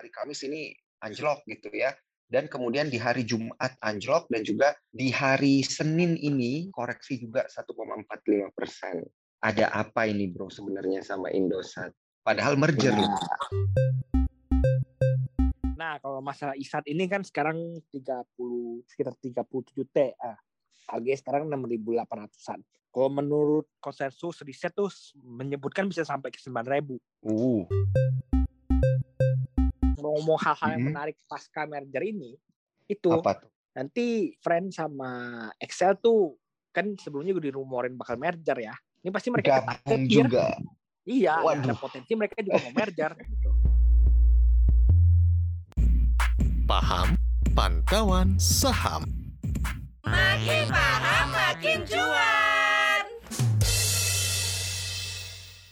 hari Kamis ini anjlok gitu ya. Dan kemudian di hari Jumat anjlok dan juga di hari Senin ini koreksi juga 1,45 persen. Ada apa ini bro sebenarnya sama Indosat? Padahal merger loh. Nah, kalau masalah ISAT ini kan sekarang 30 sekitar 37 T. Ah, harganya sekarang 6.800-an. Kalau menurut konsensus riset tuh menyebutkan bisa sampai ke 9.000. Uh. Ngomong hal-hal yang Mhm. menarik pasca merger ini, itu Apa tuh? nanti Friend sama Excel tuh kan sebelumnya udah dirumorin bakal merger ya. Ini pasti mereka Gabung ketakutan. juga. Iya, Waduh. ada potensi mereka juga mau merger. gitu. Paham Pantauan Saham. Makin paham makin cuan.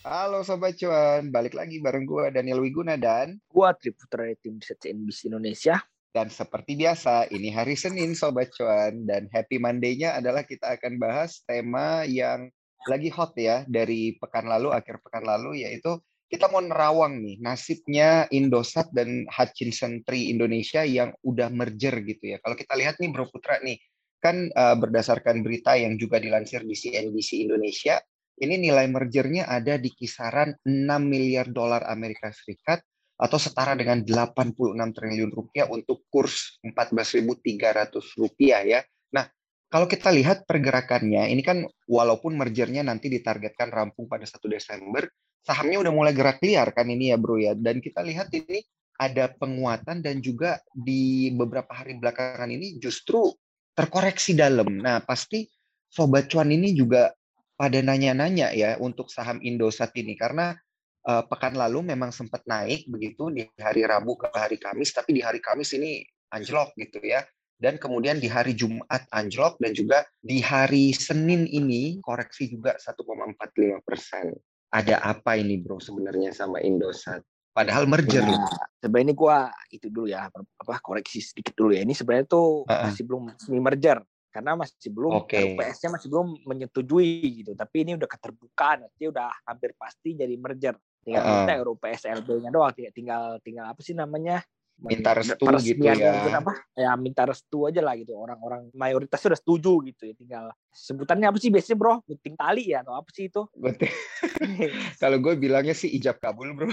Halo Sobat Cuan, balik lagi bareng gua Daniel Wiguna dan Gua Triputra dari tim riset CNBC Indonesia. dan seperti biasa ini hari Senin Sobat Cuan dan happy Monday-nya adalah kita akan bahas tema yang lagi hot ya dari pekan lalu akhir pekan lalu yaitu kita mau nerawang nih nasibnya Indosat dan Hutchinson Tree Indonesia yang udah merger gitu ya. Kalau kita lihat nih Bro Putra nih kan eh, berdasarkan berita yang juga dilansir di CNBC Indonesia ini nilai mergernya ada di kisaran 6 miliar dolar Amerika Serikat atau setara dengan 86 triliun rupiah untuk kurs 14.300 rupiah ya. Nah, kalau kita lihat pergerakannya, ini kan walaupun mergernya nanti ditargetkan rampung pada 1 Desember, sahamnya udah mulai gerak liar kan ini ya bro ya. Dan kita lihat ini ada penguatan dan juga di beberapa hari belakangan ini justru terkoreksi dalam. Nah, pasti Sobat Cuan ini juga pada nanya-nanya ya untuk saham Indosat ini karena eh, pekan lalu memang sempat naik begitu di hari Rabu ke hari Kamis, tapi di hari Kamis ini anjlok gitu ya. Dan kemudian di hari Jumat anjlok dan juga di hari Senin ini koreksi juga 1,45 persen. Ada apa ini bro sebenarnya sama Indosat? Padahal merger loh. Nah, sebenarnya ini gua itu dulu ya apa koreksi sedikit dulu ya. Ini sebenarnya tuh Heeh. masih belum resmi merger karena masih belum Oke. RUPS-nya masih belum menyetujui gitu. Tapi ini udah keterbukaan, nanti udah hampir pasti jadi merger. Tinggal Heeh. minta RUPS LB-nya doang, tinggal tinggal apa sih namanya? Minta restu gitu ya. apa? Ya minta restu aja lah gitu. Orang-orang mayoritas sudah setuju gitu ya. Tinggal sebutannya apa sih biasanya bro? Gunting tali ya atau apa sih itu? Kalau gue bilangnya sih ijab kabul bro.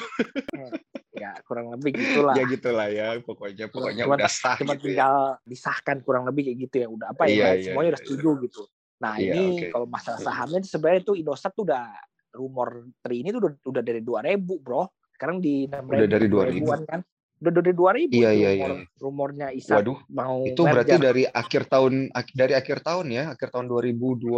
Ya kurang lebih gitulah. Ya gitulah ya pokoknya pokoknya Cuma- udah sah cuma gitu ya. tinggal disahkan kurang lebih kayak gitu ya udah apa ya Iya, iya, semuanya iya, udah setuju gitu nah Iya, ini oke. kalau masalah sahamnya sebenarnya itu Indosat tuh udah rumor tri ini tuh udah, udah dari 2000 bro sekarang di 6000 Udah dari 2000. 2000-an kan udah dari 2000 Iya, itu iya, rumor, iya. rumornya Isat Waduh, mau itu berarti merger. dari akhir tahun dari akhir tahun ya, akhir tahun 2020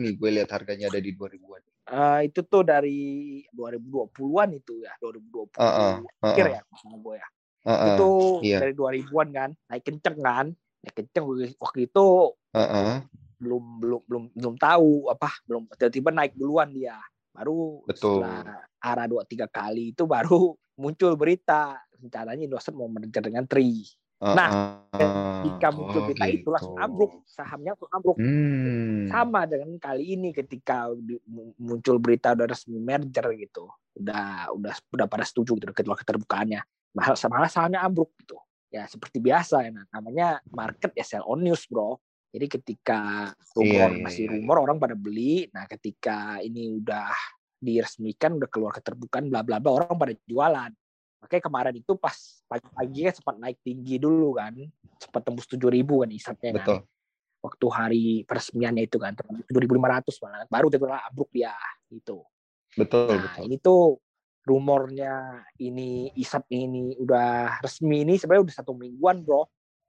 nih gue lihat harganya ada di 2000-an. Eh, itu tuh dari 2020-an itu ya 2020 Heeh, akhir heeh, ya sama gue ya itu iya. dari 2000-an kan naik kenceng kan naik kenceng waktu itu heeh. belum belum belum belum tahu apa belum tiba-tiba naik duluan dia baru Betul. setelah arah dua tiga kali itu baru muncul berita rencananya Indosat mau merger dengan Tri Nah, Heeh. jika muncul Oh, berita itu langsung gitu. ambruk sahamnya langsung ambruk Hmm. sama dengan kali ini ketika muncul berita udah resmi merger gitu. Udah udah udah pada setuju gitu keluar keterbukaannya. Malah malah sahamnya ambruk gitu. Ya seperti biasa ya namanya market ya sell on news bro. Jadi ketika rumor Iya, iya, masih iya, rumor orang pada beli nah ketika ini udah diresmikan udah keluar keterbukaan bla bla bla orang pada jualan Makanya kemarin itu pas pagi-pagi kan sempat naik tinggi dulu kan, sempat tembus 7000 kan isatnya kan Betul. waktu hari peresmiannya itu kan 7.500 malah baru tiba ambruk dia gitu. Betul, Nah betul. ini tuh rumornya ini isap ini udah resmi ini sebenarnya udah satu mingguan bro.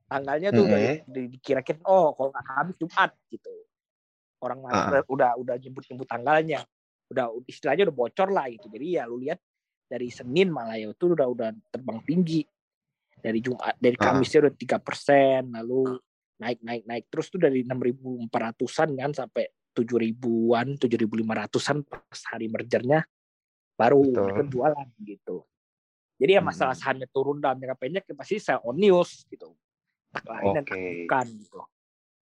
Tanggalnya tuh udah Mhm. di- dikira-kira oh kalau nggak habis Jumat gitu. Orang Ah. udah udah udah nyebut-nyebut tanggalnya. Udah istilahnya udah bocor lah gitu. Jadi ya lu lihat dari Senin malah ya itu udah udah terbang tinggi. Dari Jumat dari Ah. Kamisnya udah tiga persen lalu naik naik naik terus tuh dari 6.400-an kan sampai 7.000-an, 7.500-an pas hari mergernya baru Betul. mereka jualan gitu. Jadi ya masalah Hmm. sahamnya turun dalam jangka pendek ya pasti sell on news gitu. Tak lain dan Oke. bukan gitu.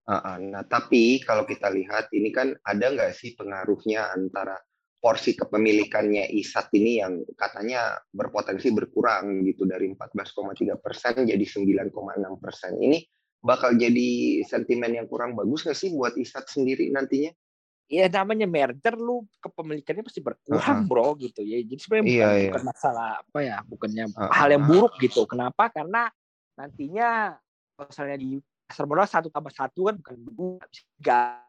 Ah, ah. Nah, tapi kalau kita lihat ini kan ada nggak sih pengaruhnya antara porsi kepemilikannya ISAT ini yang katanya berpotensi berkurang gitu dari 14,3 persen jadi 9,6 persen. Ini bakal jadi sentimen yang kurang bagus nggak sih buat ISAT sendiri nantinya? Iya namanya merger lu kepemilikannya pasti berkurang uh -huh. bro gitu ya. Jadi sebenarnya bukan, iya, iya. bukan masalah apa ya, bukannya uh -huh. hal yang buruk gitu. Kenapa? Karena nantinya misalnya di pasar modal satu tambah satu kan bukan dua, tiga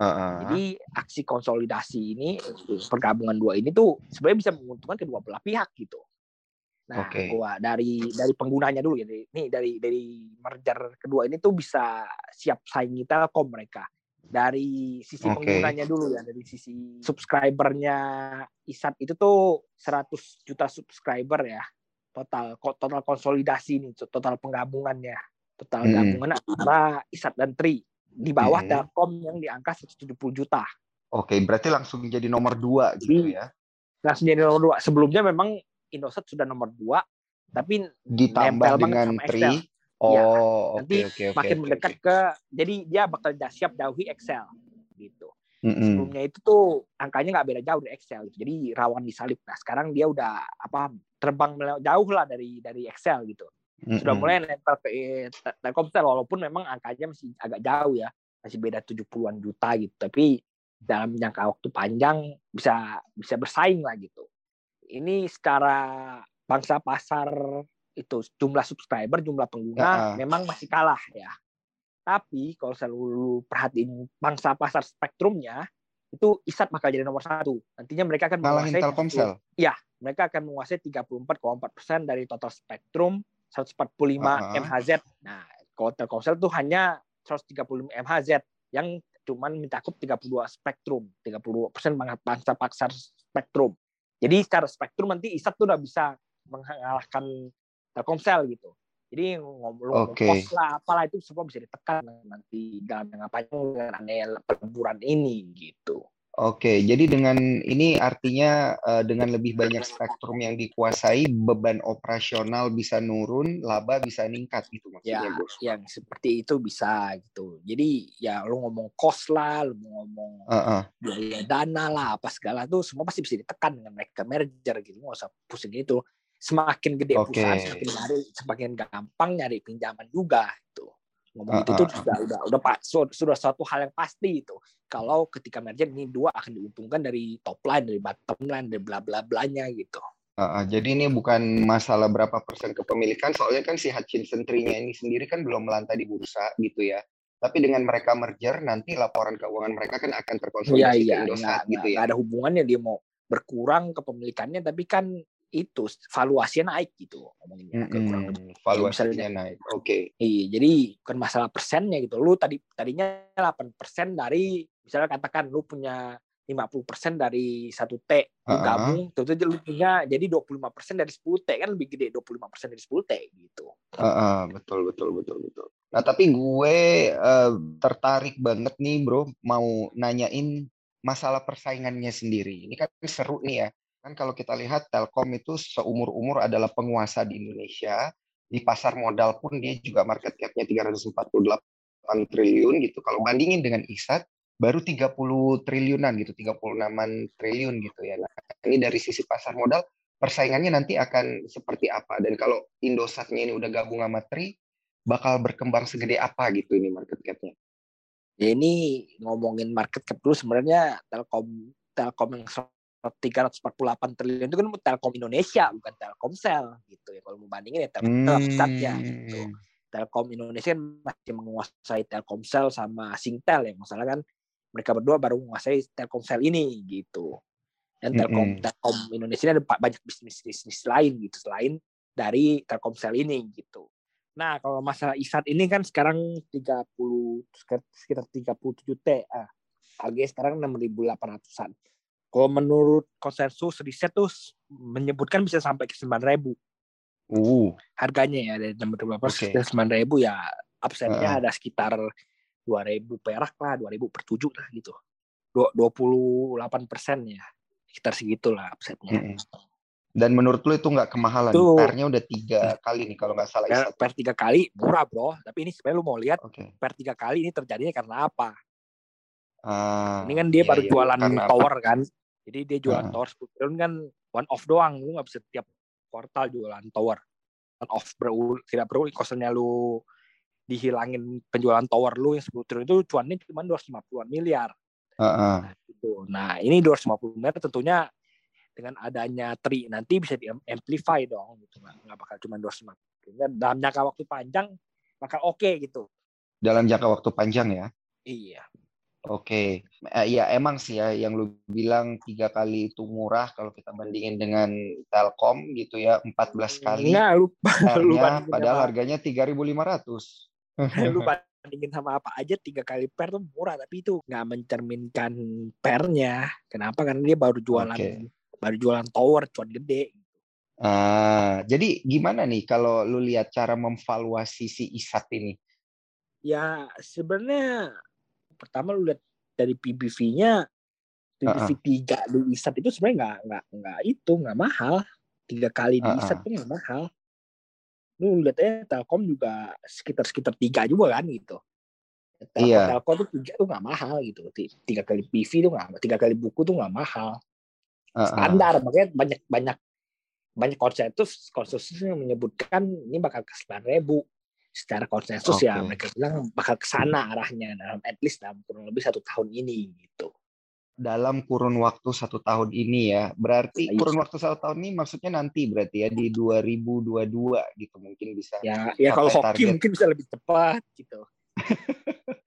Uh-huh. Jadi aksi konsolidasi ini pergabungan dua ini tuh sebenarnya bisa menguntungkan kedua belah pihak gitu. Nah, okay. gua dari dari penggunanya dulu ya. Nih dari dari merger kedua ini tuh bisa siap saingi Telkom mereka. Dari sisi okay. penggunanya dulu ya, dari sisi subscribernya ISAT itu tuh 100 juta subscriber ya. Total total konsolidasi nih, total penggabungannya. Total hmm. gabungan antara ISAT dan Tri di bawah hmm. Telkom yang di angka 170 juta. Oke, berarti langsung jadi nomor dua gitu ya? Langsung jadi nomor dua. Sebelumnya memang Indosat sudah nomor dua, tapi ditambah dengan Tri. Oh, ya, nanti okay, okay, makin okay, mendekat okay. ke, jadi dia bakal siap jauhi Excel gitu. Mm -hmm. Sebelumnya itu tuh angkanya nggak beda jauh dari Excel, gitu. jadi rawan disalip. Nah sekarang dia udah apa terbang jauh lah dari dari Excel gitu sudah mulai nempel ke Telkomsel walaupun memang angkanya masih agak jauh ya. Masih beda 70-an juta gitu. Tapi dalam jangka waktu panjang bisa bisa bersaing lah gitu. Ini secara bangsa pasar itu jumlah subscriber jumlah pengguna uh -uh. memang masih kalah ya. Tapi kalau selalu perhatiin bangsa pasar spektrumnya itu ISAT bakal jadi nomor satu. Nantinya mereka akan menguasai Telkomsel? Ya mereka akan menguasai 34,4 persen dari total spektrum 145 uh-huh. MHz. Nah, kalau Telkomsel tuh hanya 135 MHz yang cuman mencakup 32 spektrum, 32 persen bangsa pasar spektrum. Jadi secara spektrum nanti ISAT tuh udah bisa mengalahkan Telkomsel gitu. Jadi ngomong okay. pos lah, apalah itu semua bisa ditekan nanti dalam jangka panjang dengan adanya ini gitu. Oke, jadi dengan ini artinya uh, dengan lebih banyak spektrum yang dikuasai, beban operasional bisa nurun, laba bisa meningkat gitu maksudnya, ya, Bos. Yang seperti itu bisa gitu. Jadi ya lu ngomong cost lah, lu ngomong uh -uh. biaya dana lah, apa segala tuh semua pasti bisa ditekan dengan mereka merger gitu. Nggak usah pusing itu. Semakin gede okay. perusahaan, semakin nyari, semakin gampang nyari pinjaman juga itu ngomong uh, itu tuh uh, sudah udah udah pak sudah suatu hal yang pasti itu kalau ketika merger ini dua akan diuntungkan dari top line dari bottom line dari bla bla blanya gitu uh, jadi ini bukan masalah berapa persen kepemilikan soalnya kan si Hutchinson Tree-nya ini sendiri kan belum melantai di bursa gitu ya tapi dengan mereka merger nanti laporan keuangan mereka kan akan terkonsolidasi ya, iya, Indosat gitu ya. Gak ada hubungannya dia mau berkurang kepemilikannya tapi kan itu valuasinya naik gitu ngomonginnya mm-hmm. valuasinya naik oke okay. iya jadi bukan masalah persennya gitu lu tadi tadinya 8 persen dari misalnya katakan lu punya 50 persen dari satu T lu uh-huh. gabung tentu lu punya jadi 25 persen dari 10 T kan lebih gede 25 persen dari 10 T gitu uh-uh, betul betul betul betul nah tapi gue uh, tertarik banget nih bro mau nanyain masalah persaingannya sendiri ini kan seru nih ya Kan kalau kita lihat Telkom itu seumur-umur adalah penguasa di Indonesia. Di pasar modal pun dia juga market cap-nya 348 triliun gitu. Kalau bandingin dengan ISAT, baru 30 triliunan gitu, 36 triliun gitu ya. Nah, ini dari sisi pasar modal, persaingannya nanti akan seperti apa. Dan kalau Indosatnya ini udah gabung sama Tri, bakal berkembang segede apa gitu ini market cap-nya? Ya ini ngomongin market cap dulu sebenarnya Telkom Telkom yang 348 triliun itu kan Telkom Indonesia bukan Telkomsel gitu ya kalau mau bandingin ya Telkom hmm. pusatnya gitu. Telkom Indonesia kan masih menguasai Telkomsel sama Singtel ya masalah kan mereka berdua baru menguasai Telkomsel ini gitu dan Telkom -hmm. Telkom Indonesia ada banyak bisnis bisnis lain gitu selain dari Telkomsel ini gitu nah kalau masalah ISAT ini kan sekarang 30 sekitar 37 T ah harganya sekarang 6.800an kalau menurut konsensus riset tuh menyebutkan bisa sampai ke sembilan ribu. Uh. Harganya ya dari enam ribu okay. ke sembilan ribu ya upsetnya uh. ada sekitar dua ribu perak lah, dua ribu per tujuh lah gitu. Dua puluh delapan persen ya, sekitar segitulah upsetnya. -hmm. Dan menurut lu itu nggak kemahalan? Tuh. Per-nya udah tiga kali nih kalau nggak salah. Per, per tiga kali murah bro. Tapi ini sebenarnya lu mau lihat okay. per tiga kali ini terjadinya karena apa? Uh, ini kan dia iya, baru iya, jualan tower kan Jadi dia jualan Heeh. tower 10 triliun kan one off doang, lu nggak bisa tiap kuartal jualan tower. One off berulang, tidak perlu kosternya lu dihilangin penjualan tower lu yang 10 triliun itu cuannya cuma 250-an miliar. Heeh. Nah, gitu. Nah, ini 250 miliar tentunya dengan adanya tri nanti bisa di amplify dong gitu. Nggak, bakal cuma 250 miliar. Dalam jangka waktu panjang bakal oke gitu. Dalam jangka waktu panjang ya. Iya. Oke, Eh, ya emang sih ya yang lu bilang tiga kali itu murah kalau kita bandingin dengan Telkom gitu ya 14 kali Enggak, lu, lu per-nya, bandingin padahal harganya 3.500. lu bandingin sama apa aja tiga kali per tuh murah tapi itu nggak mencerminkan pernya. Kenapa? Karena dia baru jualan Oke. baru jualan tower cuan gede. Ah, jadi gimana nih kalau lu lihat cara memvaluasi si ISAT ini? Ya sebenarnya pertama lu lihat dari PBV-nya PBV tiga di ISAT itu sebenarnya nggak nggak nggak itu nggak mahal tiga kali di Uh-uh. ISAT tuh nggak mahal. Lu lihat aja Telkom juga sekitar sekitar tiga juga kan gitu. Telkom, Iya. Telkom tuh tiga tuh nggak mahal gitu. Ti- Tiga kali PV tuh nggak tiga kali buku tuh nggak mahal. Ah, ah. Standar makanya banyak banyak banyak konsensus konsensus yang menyebutkan ini bakal ke sembilan ribu secara konsensus ya Oke. mereka bilang bakal ke sana arahnya dalam at least dalam kurang lebih satu tahun ini gitu. Dalam kurun waktu satu tahun ini ya, berarti Iya. kurun waktu satu tahun ini maksudnya nanti berarti ya di 2022 gitu mungkin bisa. Ya ya kalau hoki target. mungkin bisa lebih cepat gitu.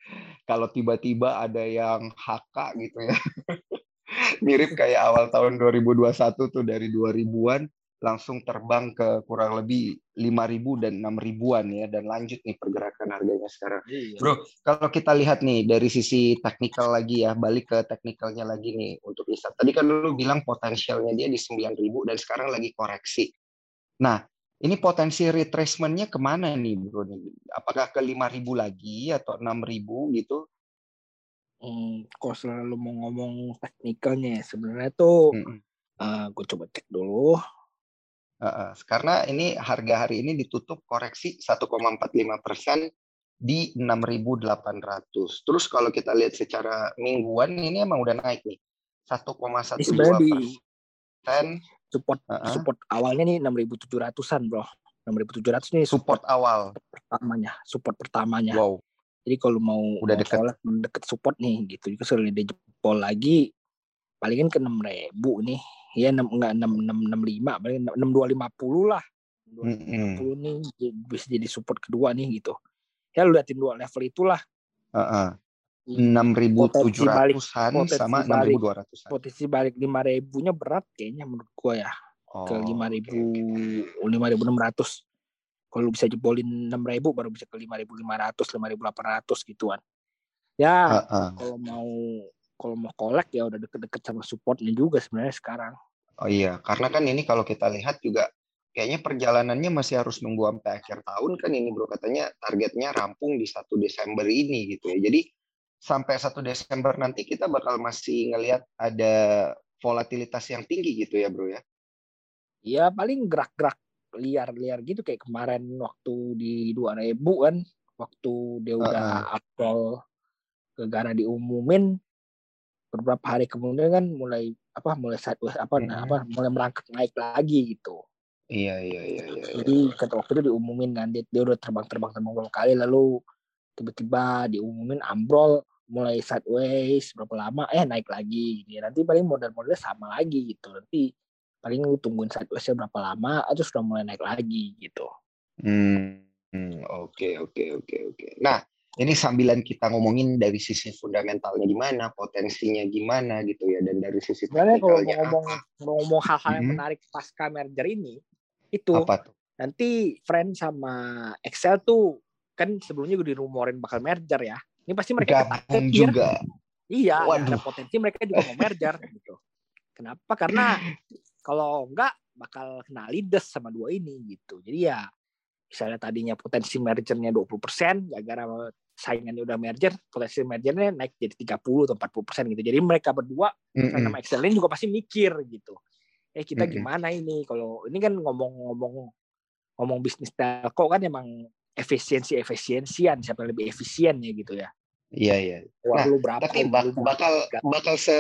Kalau tiba-tiba ada yang HK gitu ya. Mirip kayak awal tahun 2021 tuh dari 2000-an langsung terbang ke kurang lebih 5.000 dan 6.000-an ya dan lanjut nih pergerakan harganya sekarang. Iya. Bro, kalau kita lihat nih dari sisi teknikal lagi ya, balik ke teknikalnya lagi nih untuk ISAT. Tadi kan lu bilang potensialnya dia di 9.000 dan sekarang lagi koreksi. Nah, ini potensi retracement-nya ke mana nih bro? Apakah ke 5.000 lagi atau 6.000 gitu? Hmm, kalau selalu mau ngomong teknikalnya ya, sebenarnya tuh Mm-mm. eh gue coba cek dulu. Karena ini harga hari ini ditutup koreksi 1,45 persen di 6.800. Terus kalau kita lihat secara mingguan ini emang udah naik nih. 1,12 Ini sebenarnya di persen support Heeh. support awalnya nih 6.700-an bro. 6.700 nih support awal. pertamanya, support pertamanya. Wow. Jadi kalau mau Udah mau deket. collab, deket support nih gitu. Juga sekali dia jempol lagi palingan ke 6.000 nih. Ya 6 enggak 6 6 65 paling 6250 lah. Mm-mm. 6250 nih j- bisa jadi support kedua nih gitu. Ya lu liatin dua level itulah. Heeh. Potensi balik 6.700-an potensi sama balik 6.200-an. potensi balik 5000-nya berat kayaknya menurut gua ya. Oh, ke oke, 5000 oke. 5600. Kalau bisa jebolin 6000 baru bisa ke 5500, 5800 gituan. Ya, Heeh. kalau mau kalau mau kolek ya udah deket-deket sama supportnya juga sebenarnya sekarang. Oh iya, karena kan ini kalau kita lihat juga kayaknya perjalanannya masih harus nunggu sampai akhir tahun kan ini bro katanya targetnya rampung di 1 Desember ini gitu ya. Jadi sampai 1 Desember nanti kita bakal masih ngelihat ada volatilitas yang tinggi gitu ya bro ya. Ya paling gerak-gerak liar-liar gitu kayak kemarin waktu di 2000 kan waktu dia udah April negara diumumin beberapa hari kemudian kan mulai apa mulai sideways apa Hmm. apa mulai merangkak naik lagi gitu. Iya iya iya iya. iya. Jadi kata waktu itu diumumin kan dia, dia udah terbang-terbang terbang beberapa kali lalu tiba-tiba diumumin ambrol mulai sideways berapa lama eh naik lagi gitu. Nanti paling model-modelnya sama lagi gitu. Nanti paling lu tungguin sidewaysnya berapa lama atau sudah mulai naik lagi gitu. Hmm, hmm, oke oke oke oke. Nah, ini sambilan kita ngomongin dari sisi fundamentalnya gimana, potensinya gimana gitu ya, dan dari sisi Sebenarnya kalau ngomong mau ngomong hal-hal yang Mhm. menarik pasca merger ini itu apa tuh? nanti Friend sama Excel tuh kan sebelumnya gue dirumorin bakal merger ya. Ini pasti mereka Gabung ketakutan juga. Iya, ya ada potensi mereka juga mau merger gitu. Kenapa? Karena kalau enggak bakal kena lides sama dua ini gitu. Jadi ya misalnya tadinya potensi mergernya 20% gara-gara saingannya udah merger, potensi mergernya naik jadi 30 atau 40% gitu. Jadi mereka berdua Mm-mm. sama Excel ini juga pasti mikir gitu. Eh kita Mm-mm. gimana ini kalau ini kan ngomong-ngomong ngomong bisnis telco kan emang efisiensi efisiensian siapa yang lebih efisien ya gitu ya. Iya iya. Wah, Nah, lu berapa? Tapi bak- bakal bakal se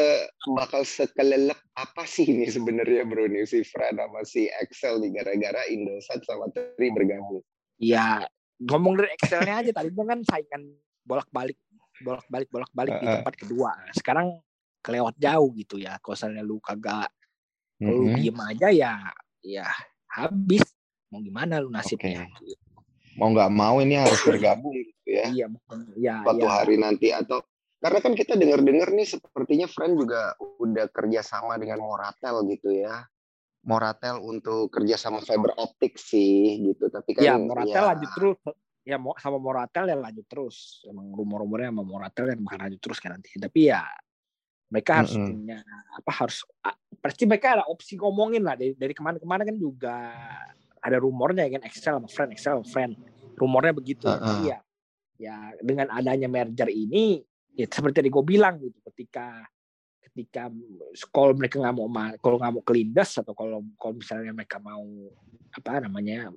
bakal sekelelep apa sih ini sebenarnya Bro nih si Fran sama si Excel nih gara-gara Indosat sama Tri bergabung. Ya, ngomong dari Excelnya aja tadi kan saingan bolak-balik, bolak-balik, bolak-balik di Heeh. tempat kedua. Sekarang kelewat jauh gitu ya. Kalau misalnya lu kagak, kalau lu diem aja ya, ya habis. Mau gimana lu nasibnya? Mau nggak mau ini harus bergabung gitu ya. Iya, ya, Suatu ya. hari nanti atau karena kan kita dengar-dengar nih sepertinya Fran juga udah kerjasama dengan Moratel gitu ya. Moratel untuk kerjasama fiber optik sih gitu. Tapi kan Ya, Moratel ya, lanjut terus. Ya, sama Moratel ya lanjut terus. Emang rumor-rumornya sama Moratel kan bakal lanjut terus kan nanti. Tapi ya mereka harus Mm-mm. punya apa harus pasti mereka ada opsi ngomongin lah dari dari kemarin-kemarin kan juga ada rumornya kan Excel sama friend Excel sama friend rumornya begitu Uh-uh. Tapi ya ya dengan adanya merger ini ya seperti tadi gue bilang gitu ketika ketika kalau mereka nggak mau ma- kalau nggak mau kelindas atau kalau kalau misalnya mereka mau apa namanya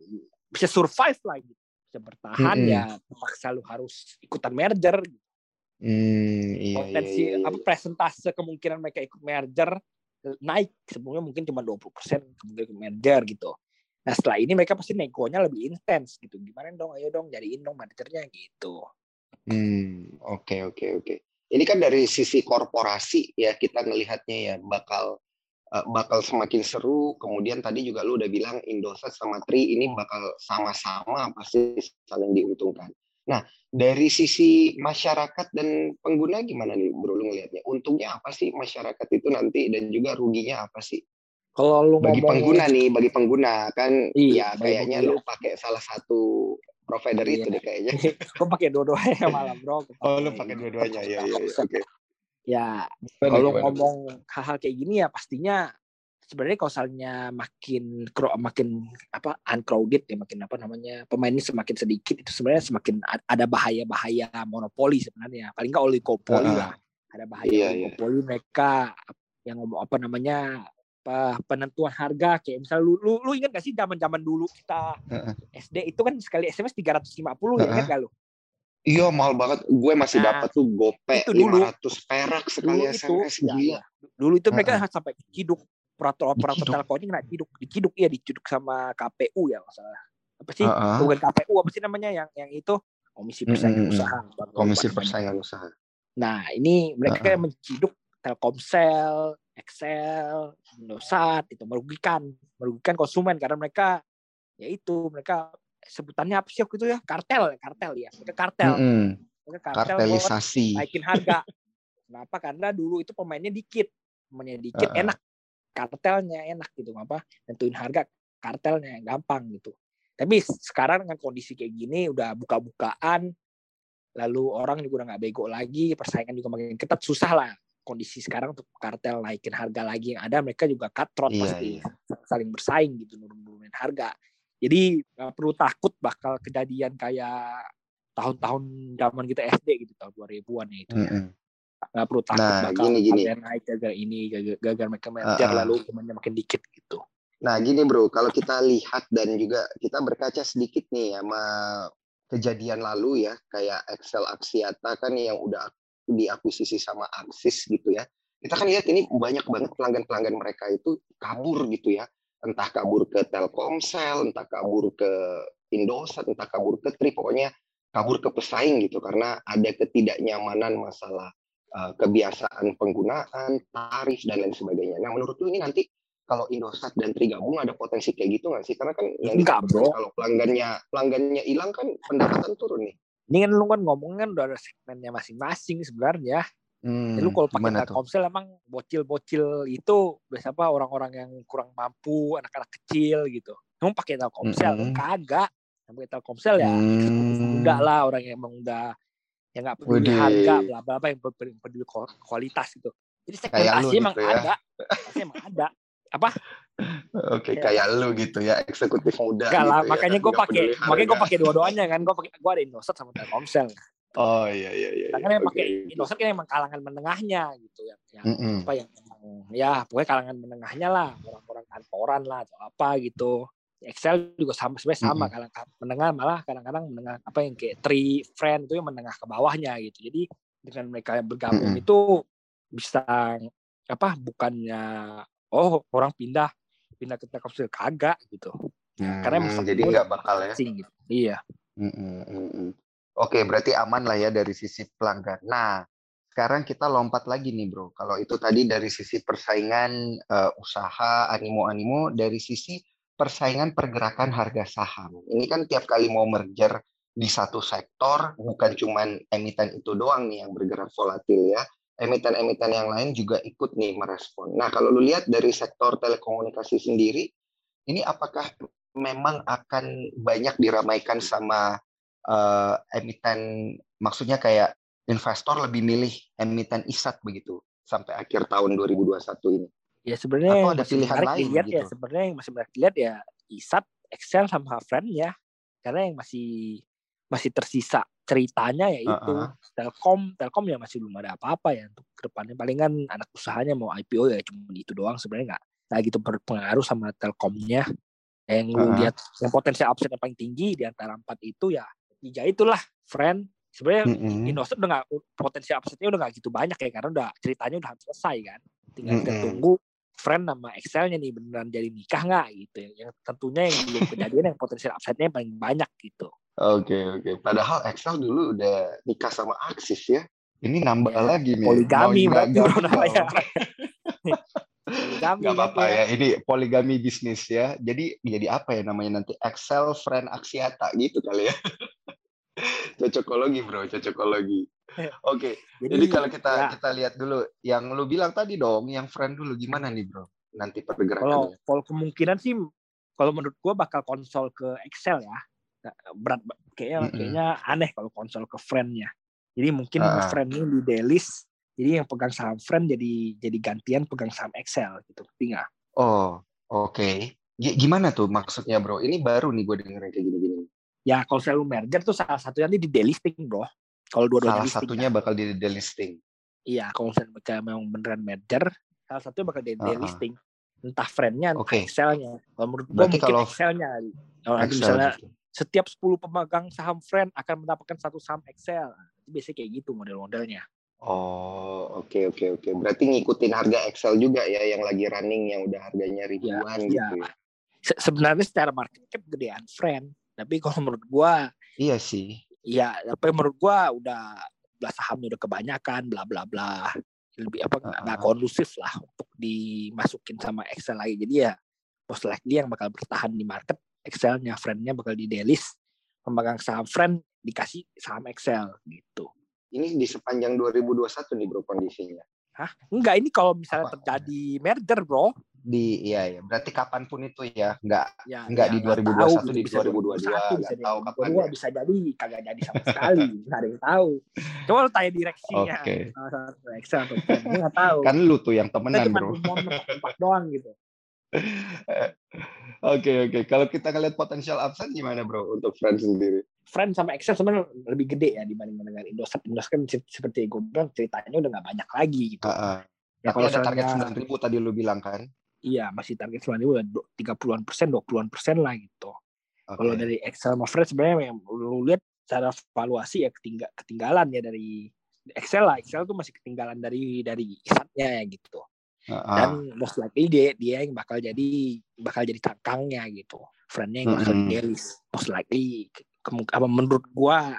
bisa survive lah gitu bisa bertahan Mm-mm. ya terpaksa lu harus ikutan merger Hmm, iya, potensi iya, iya, apa presentase kemungkinan mereka ikut merger naik sebelumnya mungkin cuma 20% kemungkinan ikut merger gitu. Nah setelah ini mereka pasti negonya lebih intens gitu. Gimana dong, ayo dong jadiin dong mergernya gitu. Hmm, oke oke oke. Ini kan dari sisi korporasi ya kita ngelihatnya ya bakal eh, bakal semakin seru. Kemudian tadi juga lu udah bilang Indosat sama Tri ini bakal sama-sama pasti saling diuntungkan. Nah, dari sisi masyarakat dan pengguna gimana nih Bro lu ngelihatnya? Untungnya apa sih masyarakat itu nanti dan juga ruginya apa sih? Kalau lu Bagi pengguna nih, bagi pengguna kan Iya, ya kayaknya pengguna. lu pakai salah satu provider itu Iya. deh kayaknya. gue pakai dua-duanya malah bro. Oh, lu pakai dua-duanya. Ya, ya, ya. Oke. Ya kalau ngomong hal-hal kayak gini ya pastinya sebenarnya kalau misalnya makin cro- makin apa uncrowded ya makin apa namanya pemainnya semakin sedikit itu sebenarnya semakin ada bahaya-bahaya monopoli sebenarnya paling nggak oligopoli lah ada bahaya Iya, iya. oligopoli mereka yang ngomong apa namanya penentuan harga kayak misal lu lu, lu ingat gak sih zaman zaman dulu kita Heeh. SD itu kan sekali SMS 350 ya Heeh. ingat gak lu Iya mahal banget. Gue masih Nah, dapat tuh gope itu dulu. 500 perak sekali dulu itu SMS ya, gila. ya. dulu itu mereka Heeh. sampai ciduk operator operator Diciduk. telkomnya kena ciduk diciduk ya diciduk sama KPU ya masalah apa sih Heeh. bukan KPU apa sih namanya yang yang itu komisi persaingan Mm, mm, mm. usaha Komisi. Persaingan Usaha. nah ini mereka kayak menciduk Telkomsel Excel Indosat itu merugikan merugikan konsumen karena mereka ya itu mereka sebutannya apa sih waktu itu ya kartel kartel ya mereka kartel Mm-mm. mereka kartel Kartelisasi. naikin harga. Kenapa? Karena dulu itu pemainnya dikit, pemainnya dikit Heeh. enak, kartelnya enak gitu, apa? Nentuin harga kartelnya gampang gitu. Tapi sekarang dengan kondisi kayak gini udah buka-bukaan, lalu orang juga udah nggak bego lagi, persaingan juga makin ketat, susah lah kondisi sekarang untuk kartel naikin harga lagi yang ada mereka juga cutthroat Iya, pasti iya. saling bersaing gitu nurun-nurunin harga. Jadi nggak perlu takut bakal kejadian kayak tahun-tahun zaman kita SD gitu tahun 2000-an ya itu ya Mm-mm. nggak perlu takut Nah, bakal gini, gini. harga naik gara ini gara- gara mereka merger Uh-uh. lalu temannya makin dikit gitu Nah gini bro, kalau kita lihat dan juga kita berkaca sedikit nih sama kejadian lalu ya, kayak Excel Axiata kan yang udah diakuisisi sama Axis gitu ya. Kita kan lihat ini banyak banget pelanggan-pelanggan mereka itu kabur gitu ya. Entah kabur ke Telkomsel, entah kabur ke Indosat, entah kabur ke Tri, pokoknya kabur ke pesaing gitu karena ada ketidaknyamanan masalah uh, kebiasaan penggunaan, tarif dan lain sebagainya. Nah menurut lu ini nanti kalau Indosat dan Tri gabung ada potensi kayak gitu nggak sih? Karena kan yang Enggak, bro. kalau pelanggannya pelanggannya hilang kan pendapatan turun nih. Ini kan lu kan ngomong kan udah ada segmennya masing-masing sebenarnya. Hmm, Ya, lu kalau pakai? Telkomsel emang bocil-bocil itu biasa apa orang-orang yang kurang mampu anak-anak kecil gitu. Emang pakai Telkomsel? Mm-mm. kagak. Yang pakai Telkomsel ya Hmm. udah lah orang yang emang udah yang nggak peduli harga bla bla bla yang peduli, peduli ku- kualitas gitu. Jadi segmentasi emang gitu ya. ada. Emang ada. Apa Oke, Ya. kayak lu gitu ya, eksekutif muda. Lah, gitu ya, makanya gue pakai, makanya gue pakai dua-duanya kan. Gue pakai, gue ada Indosat sama Telkomsel. Oh iya iya iya. Karena iya, yang pakai. Indosat kan emang kalangan menengahnya gitu ya. Yang Mm-mm. apa yang emang, ya pokoknya kalangan menengahnya lah, orang-orang kantoran lah atau apa gitu. Excel juga sama sebenarnya sama Mm-mm. kalangan menengah malah kadang-kadang menengah apa yang kayak Tri Friend itu yang menengah ke bawahnya gitu. Jadi dengan mereka yang bergabung Mm-mm. itu bisa apa bukannya oh orang pindah pindah ke Telkomsel kagak gitu karena emang Hmm, jadi nggak bakal ya. asing gitu. iya Mm, mm, mm, mm. Oke, berarti aman lah ya dari sisi pelanggan. Nah, sekarang kita lompat lagi nih, bro. Kalau itu tadi dari sisi persaingan eh, usaha, animo-animo, dari sisi persaingan pergerakan harga saham. Ini kan tiap kali mau merger di satu sektor, bukan cuman emiten itu doang nih yang bergerak volatil ya. Emiten-emiten yang lain juga ikut nih merespon. Nah, kalau lu lihat dari sektor telekomunikasi sendiri, ini apakah memang akan banyak diramaikan sama eh, emiten maksudnya kayak investor lebih milih emiten ISAT begitu sampai akhir tahun 2021 ini. ya sebenarnya Atau ada masih pilihan lain dilihat ya gitu? sebenarnya yang masih menarik dilihat ya ISAT Excel sama Friend ya karena yang masih masih tersisa ceritanya yaitu Uh-uh. Telkom Telkom ya masih belum ada apa-apa ya untuk ke depannya palingan anak usahanya mau IPO ya cuma itu doang sebenarnya nggak nggak gitu berpengaruh sama Telkomnya yang lu Uh-uh. lihat yang potensial upside yang paling tinggi di antara empat itu ya tiga itulah friend sebenarnya Mm-mm. Indosat udah nggak potensial upside-nya udah nggak gitu banyak ya karena udah ceritanya udah hampir selesai kan tinggal kita Mm-mm. tunggu friend nama Excelnya nih beneran jadi nikah nggak gitu yang tentunya yang belum kejadian yang potensial upside-nya paling banyak gitu Oke oke. Padahal Excel dulu udah nikah sama Axis ya. Ini nambah Ya, lagi nih. poligami berarti namanya poligami Gak apa-apa kan ya. Ini poligami bisnis ya. Jadi jadi apa ya namanya nanti Excel friend Axiata gitu kali ya. cocokologi bro, cocokologi. Oke. Jadi kalau kita ya, kita lihat dulu yang lu bilang tadi dong, yang friend dulu gimana nih bro? Nanti kalau pergerakannya. kalau kemungkinan sih kalau menurut gua bakal konsol ke Excel ya Nah, berat kayaknya Mm-mm. kayaknya aneh kalau konsol ke friendnya jadi mungkin Ah. friendnya di delist jadi yang pegang saham friend jadi jadi gantian pegang saham Excel gitu ngerti nggak Oh, oke. G- Gimana tuh maksudnya bro? Ini baru nih gue dengerin kayak gini-gini. ya kalau selalu merger tuh salah satunya nanti di delisting bro kalau dua-duanya Salah satunya ya. bakal di delisting. iya kalau misalnya mereka memang beneran merger salah satunya bakal di Ah, ah. delisting entah friendnya entah Oke. Excelnya kalau menurut gua Berarti mungkin kalau- Excelnya kalau Excel misalnya gitu. setiap 10 pemegang saham friend akan mendapatkan satu saham Excel. Itu biasanya kayak gitu model-modelnya. Oh, oke oke oke. Berarti ngikutin harga Excel juga ya yang lagi running yang udah harganya ribuan iya. gitu ya. Se- sebenarnya secara market cap gedean friend, tapi kalau menurut gua Iya sih. Ya apa menurut gua udah udah sahamnya udah kebanyakan bla bla bla. Lebih apa nggak Ah. kondusif lah untuk dimasukin sama Excel lagi. Jadi ya most likely yang bakal bertahan di market Excelnya, friendnya bakal di delist, pemegang saham friend dikasih saham Excel gitu. Ini di sepanjang 2021 nih bro kondisinya. Hah? Enggak, ini kalau misalnya Apa? terjadi merger, bro. Di iya ya. Berarti kapan pun itu ya, nggak Ya, Enggak ya, di nggak 2021, tahu, di bisa 2022, 2021, nggak tahu kapan 2022, ya. bisa jadi kagak jadi sama sekali, nggak ada yang tahu. Coba lu tanya direksinya, satu Excel atau nggak tahu. Kan lu tuh yang temenan bro. empat doang gitu. Oke oke. Kalau kita ngeliat potensial upside gimana bro untuk friend sendiri? Friend sama Excel sebenarnya lebih gede ya dibanding dengan Indosat. Indosat kan seperti gue bilang ceritanya udah nggak banyak lagi gitu. Heeh. Ya Tapi kalau ada target 9 ribu tadi lu bilang kan? Iya masih target sembilan ribu tiga puluhan persen, dua puluhan persen lah gitu. Oke. Kalau dari Excel sama Friend sebenarnya yang lu lihat secara valuasi ya ketingga, ketinggalan ya dari Excel lah. Excel tuh masih ketinggalan dari dari isatnya ya gitu. Heeh. Dan most likely dia dia yang bakal jadi bakal jadi cangkangnya gitu. Friendnya yang bakal Mm-mm. delis. Most likely apa menurut gua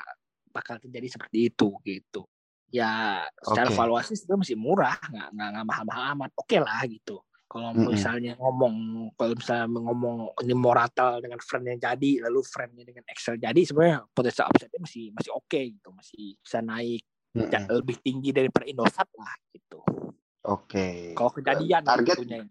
bakal terjadi seperti itu gitu. Ya secara Oke. valuasi sebenarnya masih murah, nggak nggak mahal-mahal amat. Oke lah gitu. Kalau Mm-mm. misalnya ngomong, kalau misalnya ngomong ini Moratel dengan friend yang jadi, lalu friendnya dengan Excel jadi, sebenarnya potensial upside-nya masih masih oke gitu, masih bisa naik Mm-mm. ya, lebih tinggi daripada Indosat lah gitu. Oke. Kalau kejadian Target tentunya.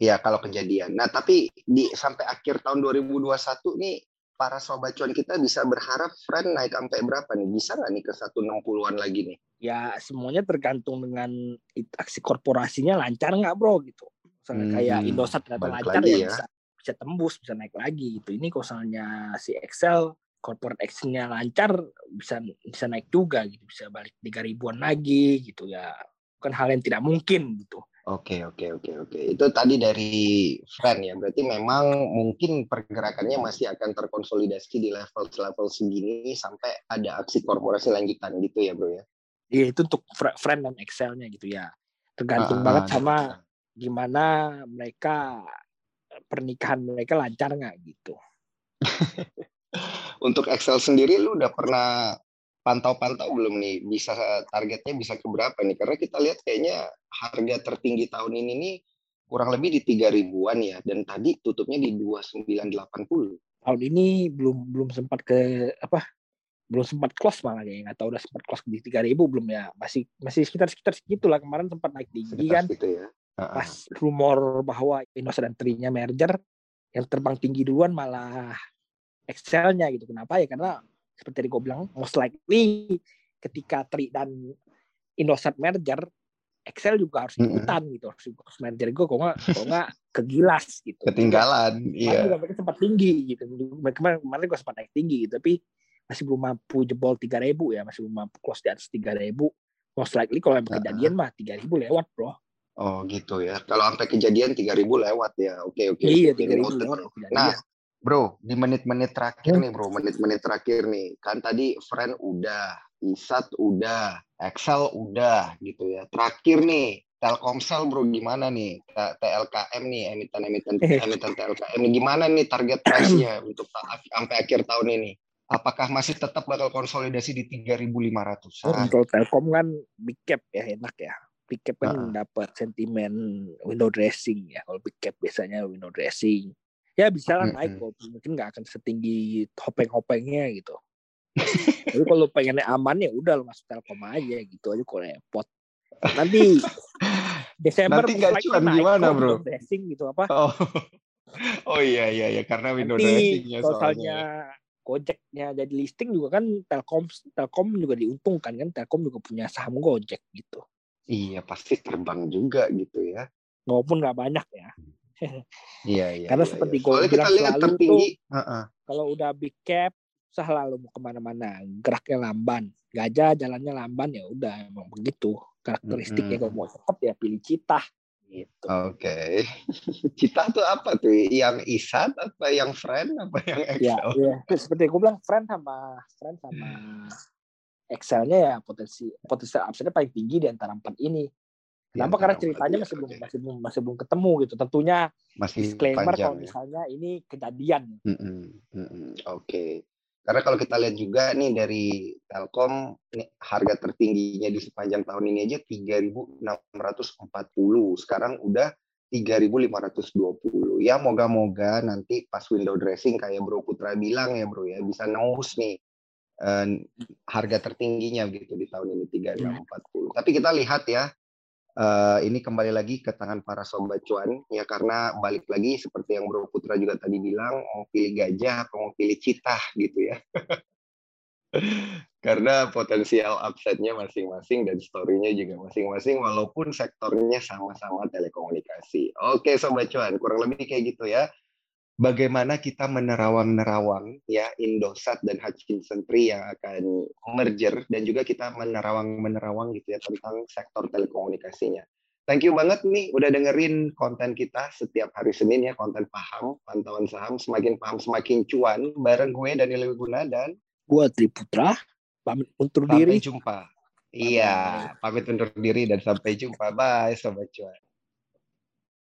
Ya kalau kejadian. Nah tapi di sampai akhir tahun 2021 nih para sobat cuan kita bisa berharap friend naik sampai berapa nih? Bisa nggak nih ke 160-an lagi nih? Ya semuanya tergantung dengan aksi korporasinya lancar nggak bro gitu. Hmm, kayak Indosat ternyata balik lancar ya, ya. bisa bisa tembus, bisa naik lagi gitu. Ini kalau misalnya si Excel corporate action-nya lancar bisa bisa naik juga gitu, bisa balik 3 ribuan lagi gitu ya. Bukan hal yang tidak mungkin gitu. Oke oke oke oke. Itu tadi dari friend ya. Berarti memang mungkin pergerakannya masih akan terkonsolidasi di level level segini sampai ada aksi korporasi lanjutan gitu ya bro ya. Iya itu untuk fr- friend dan Excel-nya gitu ya. Tergantung Ah, banget ah, sama gimana mereka pernikahan mereka lancar nggak gitu. Untuk Excel sendiri lu udah pernah pantau-pantau belum nih bisa targetnya bisa ke berapa nih? Karena kita lihat kayaknya harga tertinggi tahun ini nih kurang lebih di tiga ribuan ya dan tadi tutupnya di 2980. Tahun ini belum belum sempat ke apa? Belum sempat close malah kayaknya nggak tahu udah sempat close di 3000 belum ya. Masih masih sekitar sekitar segitulah kemarin sempat naik tinggi Sekitar kan. gitu ya. Pas rumor bahwa Indosat dan Tri-nya merger yang terbang tinggi duluan malah Excel-nya gitu. Kenapa? Ya? Karena seperti tadi gue bilang most likely ketika Tri dan Indosat merger Excel juga harus ikutan gitu harus harus merger. Gue kok nggak kok nggak kegilas gitu. Ketinggalan, Kemarin iya. juga mereka sempat tinggi gitu. Kemarin kemarin gue sempat naik tinggi gitu tapi masih belum mampu jebol 3000 ya. Masih belum mampu close di atas 3000 most likely kalau yang kejadian mah 3000 lewat bro Oh gitu ya. Kalau sampai kejadian 3000 lewat ya. Oke oke. iya oke, 3000 noted, lewat. Nah, bro, di menit-menit terakhir nih, bro, menit-menit terakhir nih. Kan tadi friend udah, Isat udah, Excel udah gitu ya. Terakhir nih, Telkomsel bro gimana nih? TLKM nih, emiten-emiten emiten TLKM nih gimana nih target price-nya untuk sampai akhir tahun ini? Apakah masih tetap bakal konsolidasi di 3.500? Oh, untuk Telkom kan big cap ya enak ya. Big cap kan Heeh. dapat sentimen window dressing ya. Kalau big cap biasanya window dressing. Ya bisa lah naik Mm-mm. kok. Mungkin nggak akan setinggi hopeng-hopengnya gitu. Tapi kalau pengennya aman ya udah lo masuk Telkom aja gitu aja kok repot. Nanti Desember Nanti nggak cuan gimana, bro? window dressing gitu apa? Oh. oh iya iya iya karena window Nanti dressing-nya kalau soalnya. Gojeknya jadi listing juga kan Telkom Telkom juga diuntungkan kan Telkom juga punya saham Gojek gitu. Iya pasti terbang juga gitu ya. Walaupun nggak banyak ya. Iya iya. Karena iya, seperti iya. gua Soalnya kita bilang lihat selalu tertinggi. Heeh. Kalau udah big cap lo mau ke mana-mana geraknya lamban gajah jalannya lamban ya udah emang begitu karakteristiknya Mm-mm. kalau mau cepet ya pilih citah gitu Oke. Cita tuh apa tuh? Yang isat apa yang friend apa yang ya, Excel? ya. Terus seperti gue bilang friend sama friend sama Excelnya ya potensi potensi upside paling tinggi di antara empat ini. Kenapa? antara Karena ceritanya empat, masih ya, belum masih belum masih belum ketemu gitu. Tentunya Masih disclaimer panjang kalau ya. misalnya ini kejadian. Mm-mm, mm-mm, Oke. Karena kalau kita lihat juga nih dari Telkom nih, harga tertingginya di sepanjang tahun ini aja 3.640. Sekarang udah 3.520. Ya moga-moga nanti pas window dressing kayak Bro Putra bilang ya Bro ya bisa nembus nih eh, harga tertingginya gitu di tahun ini 3.640. Tapi kita lihat ya eh, ini kembali lagi ke tangan para sobat cuan ya karena balik lagi seperti yang Bro Putra juga tadi bilang mau pilih gajah atau mau pilih citah gitu ya. karena potensial upside-nya masing-masing dan story-nya juga masing-masing walaupun sektornya sama-sama telekomunikasi. Oke sobat cuan, kurang lebih kayak gitu ya. Bagaimana kita menerawang-nerawang ya Indosat dan Hutchinson Tree yang akan merger dan juga kita menerawang-menerawang gitu ya tentang sektor telekomunikasinya. Thank you banget nih udah dengerin konten kita setiap hari Senin ya, konten paham, pantauan saham, semakin paham semakin cuan bareng gue Daniel Wiguna dan Gua Triputra pamit undur sampai diri. jumpa. Iya, pamit undur diri dan sampai jumpa. Bye sobat cuan.